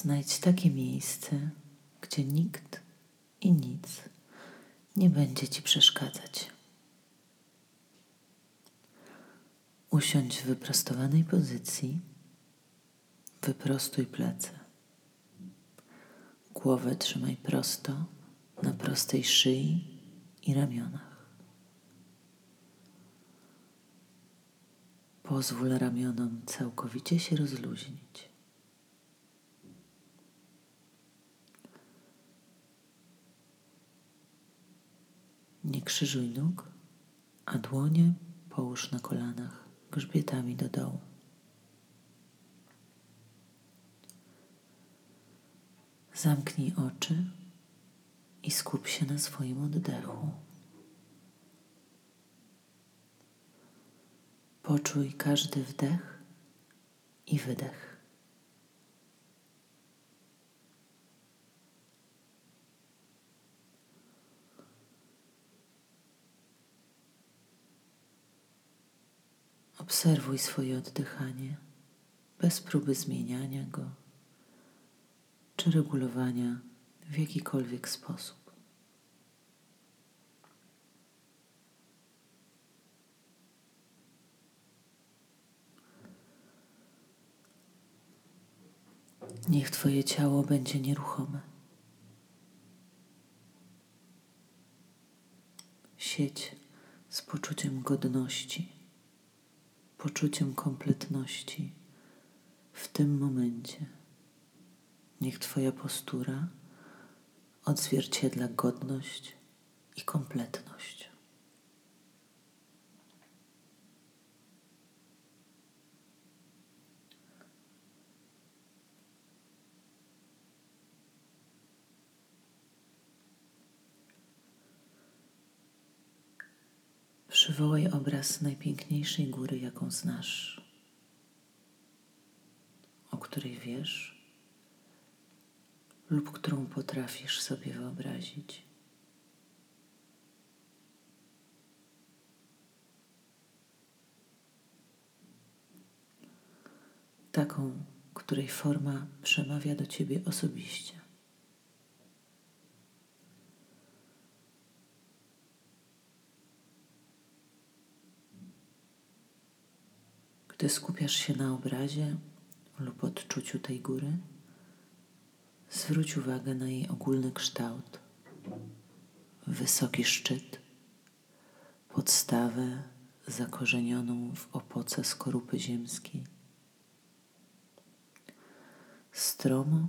Znajdź takie miejsce, gdzie nikt i nic nie będzie ci przeszkadzać. Usiądź w wyprostowanej pozycji, wyprostuj plecy. Głowę trzymaj prosto na prostej szyi i ramionach. Pozwól ramionom całkowicie się rozluźnić. Nie krzyżuj nóg, a dłonie połóż na kolanach grzbietami do dołu. Zamknij oczy i skup się na swoim oddechu. Poczuj każdy wdech i wydech. Obserwuj swoje oddychanie bez próby zmieniania go czy regulowania w jakikolwiek sposób. Niech Twoje ciało będzie nieruchome. Siedź z poczuciem godności poczuciem kompletności w tym momencie. Niech Twoja postura odzwierciedla godność i kompletność. Przywołaj obraz najpiękniejszej góry, jaką znasz, o której wiesz lub którą potrafisz sobie wyobrazić. Taką, której forma przemawia do ciebie osobiście. Gdy skupiasz się na obrazie lub odczuciu tej góry, zwróć uwagę na jej ogólny kształt, wysoki szczyt, podstawę zakorzenioną w opoce skorupy ziemskiej, stromo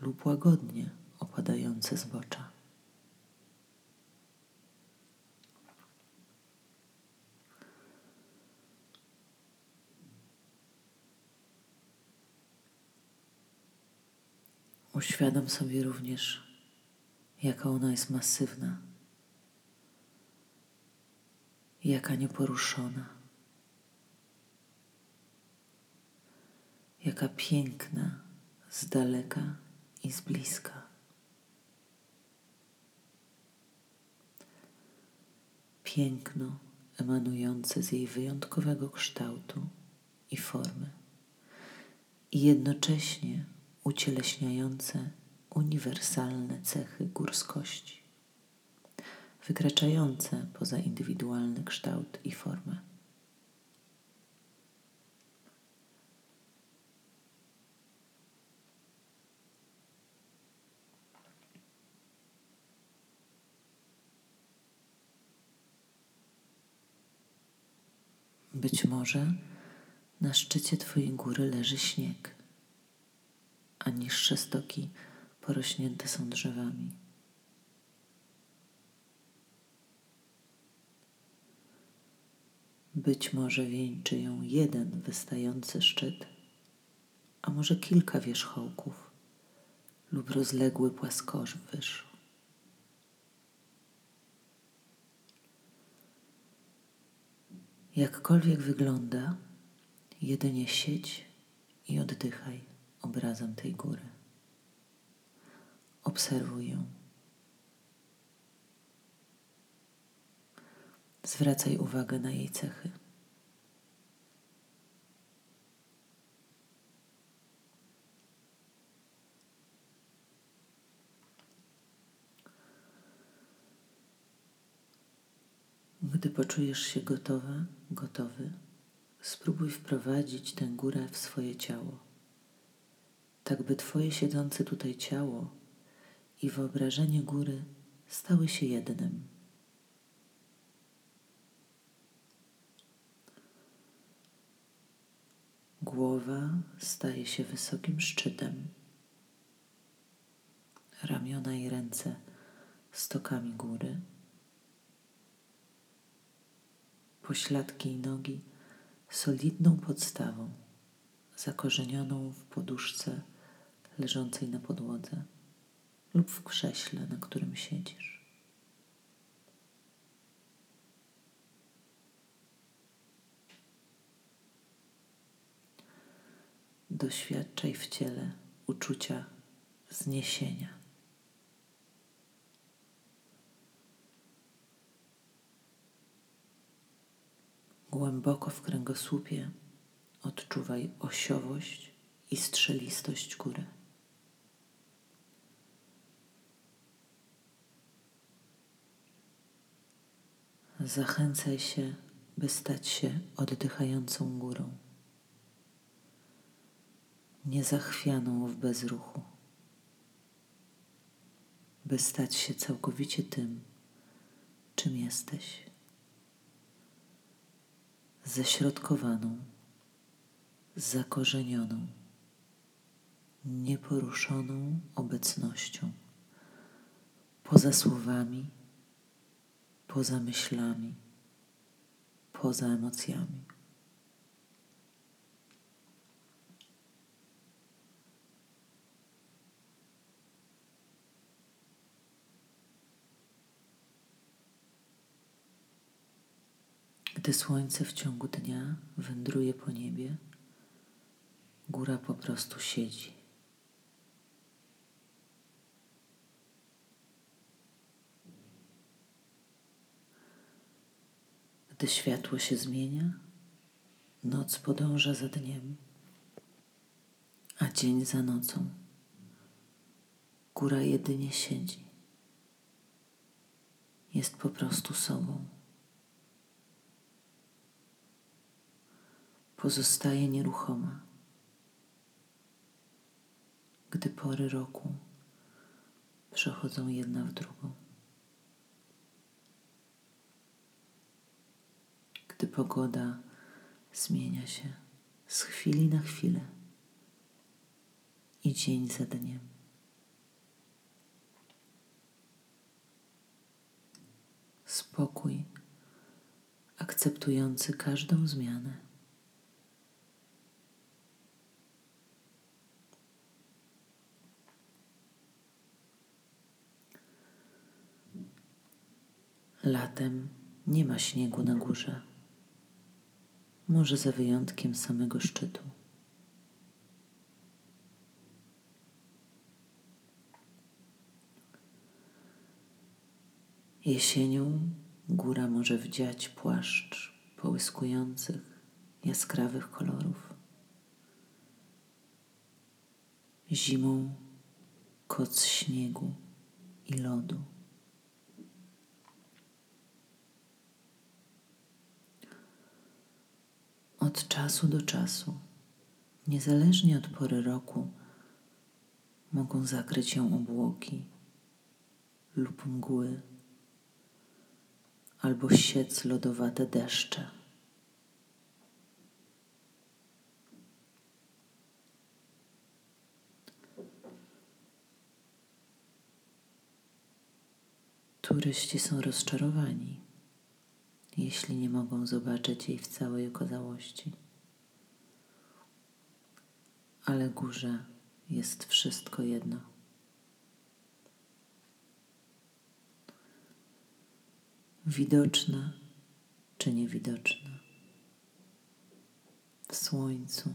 lub łagodnie opadające zbocza. Uświadom sobie również, jaka ona jest masywna, jaka nieporuszona, jaka piękna z daleka i z bliska. Piękno emanujące z jej wyjątkowego kształtu i formy, i jednocześnie ucieleśniające uniwersalne cechy górskości, wykraczające poza indywidualny kształt i formę. Być może na szczycie Twojej góry leży śnieg a niższe stoki porośnięte są drzewami. Być może wieńczy ją jeden wystający szczyt, a może kilka wierzchołków lub rozległy płaskowyż. Jakkolwiek wygląda, jedynie siedź i oddychaj obrazem tej góry. Obserwuj ją. Zwracaj uwagę na jej cechy. Gdy poczujesz się gotowa, gotowy, spróbuj wprowadzić tę górę w swoje ciało tak by Twoje siedzące tutaj ciało i wyobrażenie góry stały się jednym. Głowa staje się wysokim szczytem, ramiona i ręce stokami góry, pośladki i nogi solidną podstawą, zakorzenioną w poduszce leżącej na podłodze lub w krześle, na którym siedzisz. Doświadczaj w ciele uczucia zniesienia. Głęboko w kręgosłupie odczuwaj osiowość i strzelistość góry. Zachęcaj się, by stać się oddychającą górą, niezachwianą w bezruchu, by stać się całkowicie tym, czym jesteś, ześrodkowaną, zakorzenioną, nieporuszoną obecnością, poza słowami poza myślami, poza emocjami. Gdy słońce w ciągu dnia wędruje po niebie, góra po prostu siedzi. Gdy światło się zmienia, noc podąża za dniem, a dzień za nocą. Góra jedynie siedzi. Jest po prostu sobą. Pozostaje nieruchoma. Gdy pory roku przechodzą jedna w drugą. Gdy pogoda zmienia się z chwili na chwilę i dzień za dniem. Spokój, akceptujący każdą zmianę. Latem nie ma śniegu na górze może za wyjątkiem samego szczytu. Jesienią góra może wdziać płaszcz połyskujących, jaskrawych kolorów. Zimą koc śniegu i lodu. Od czasu do czasu, niezależnie od pory roku, mogą zakryć ją obłoki lub mgły, albo siec lodowate deszcze. Turyści są rozczarowani jeśli nie mogą zobaczyć jej w całej okazałości. Ale górze jest wszystko jedno. Widoczna czy niewidoczna, w słońcu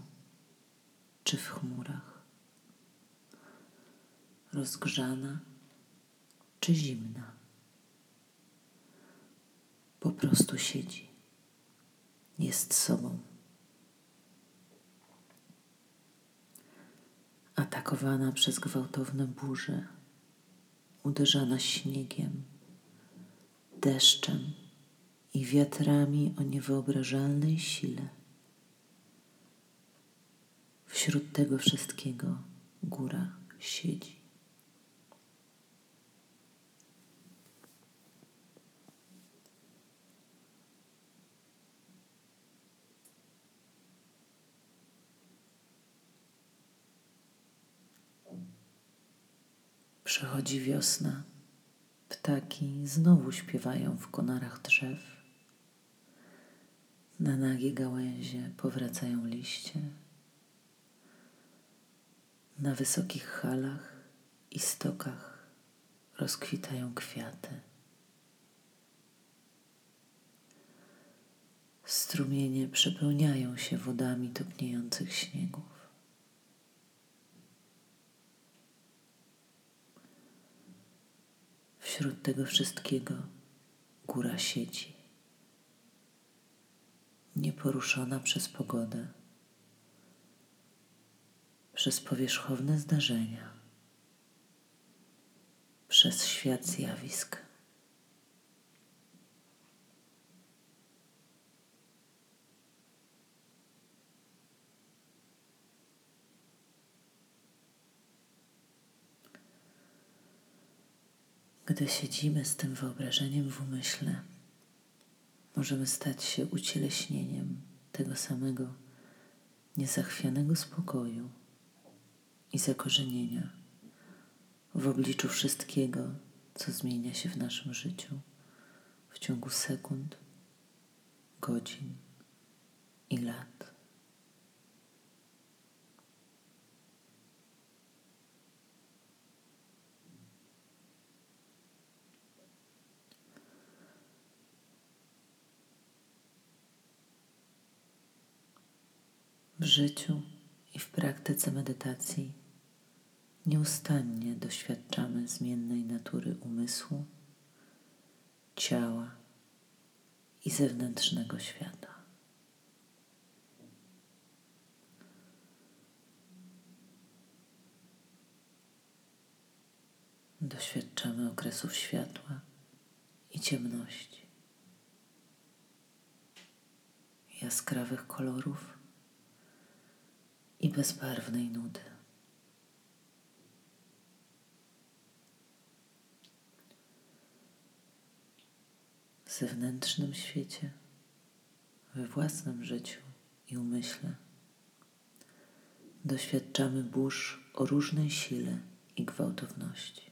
czy w chmurach, rozgrzana czy zimna po prostu siedzi. Jest sobą. Atakowana przez gwałtowne burze, uderzana śniegiem, deszczem i wiatrami o niewyobrażalnej sile. Wśród tego wszystkiego góra siedzi. Przechodzi wiosna. Ptaki znowu śpiewają w konarach drzew. Na nagie gałęzie powracają liście. Na wysokich halach i stokach rozkwitają kwiaty. Strumienie przepełniają się wodami topniejących śniegów. Wśród tego wszystkiego góra siedzi, nieporuszona przez pogodę, przez powierzchowne zdarzenia, przez świat zjawisk. Gdy siedzimy z tym wyobrażeniem w umyśle, możemy stać się ucieleśnieniem tego samego niezachwianego spokoju i zakorzenienia w obliczu wszystkiego, co zmienia się w naszym życiu w ciągu sekund, godzin i lat. W życiu i w praktyce medytacji nieustannie doświadczamy zmiennej natury umysłu, ciała i zewnętrznego świata. Doświadczamy okresów światła i ciemności, jaskrawych kolorów i bezbarwnej nudy. W zewnętrznym świecie, we własnym życiu i umyśle doświadczamy burz o różnej sile i gwałtowności.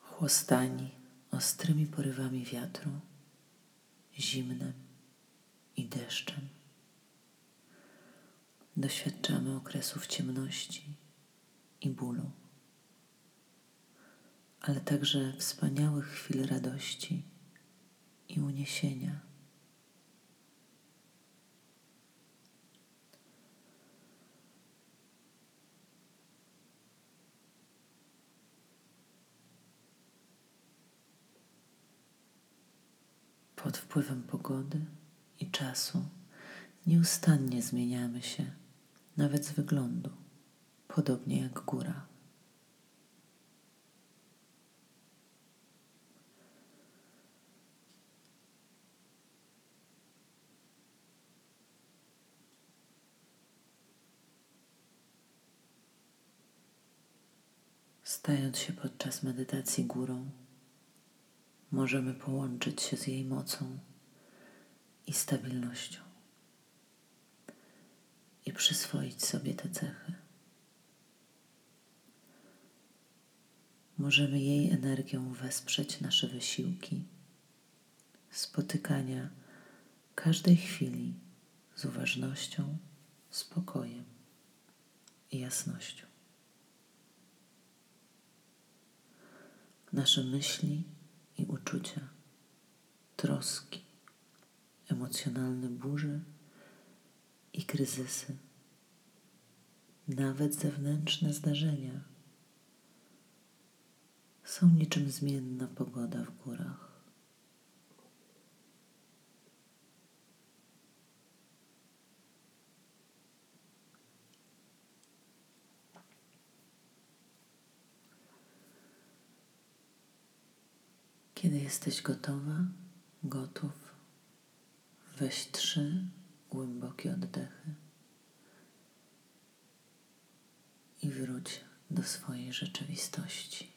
Chłostani ostrymi porywami wiatru, zimnem i deszczem. Doświadczamy okresów ciemności i bólu, ale także wspaniałych chwil radości i uniesienia. Pod wpływem pogody i czasu nieustannie zmieniamy się, nawet z wyglądu, podobnie jak góra. Stając się podczas medytacji górą, możemy połączyć się z jej mocą i stabilnością i przyswoić sobie te cechy. Możemy jej energią wesprzeć nasze wysiłki spotykania każdej chwili z uważnością, spokojem i jasnością. Nasze myśli i uczucia, troski, emocjonalne burze i kryzysy, nawet zewnętrzne zdarzenia są niczym zmienna pogoda w górach. Kiedy jesteś gotowa, gotów, weź trzy głębokie oddechy i wróć do swojej rzeczywistości.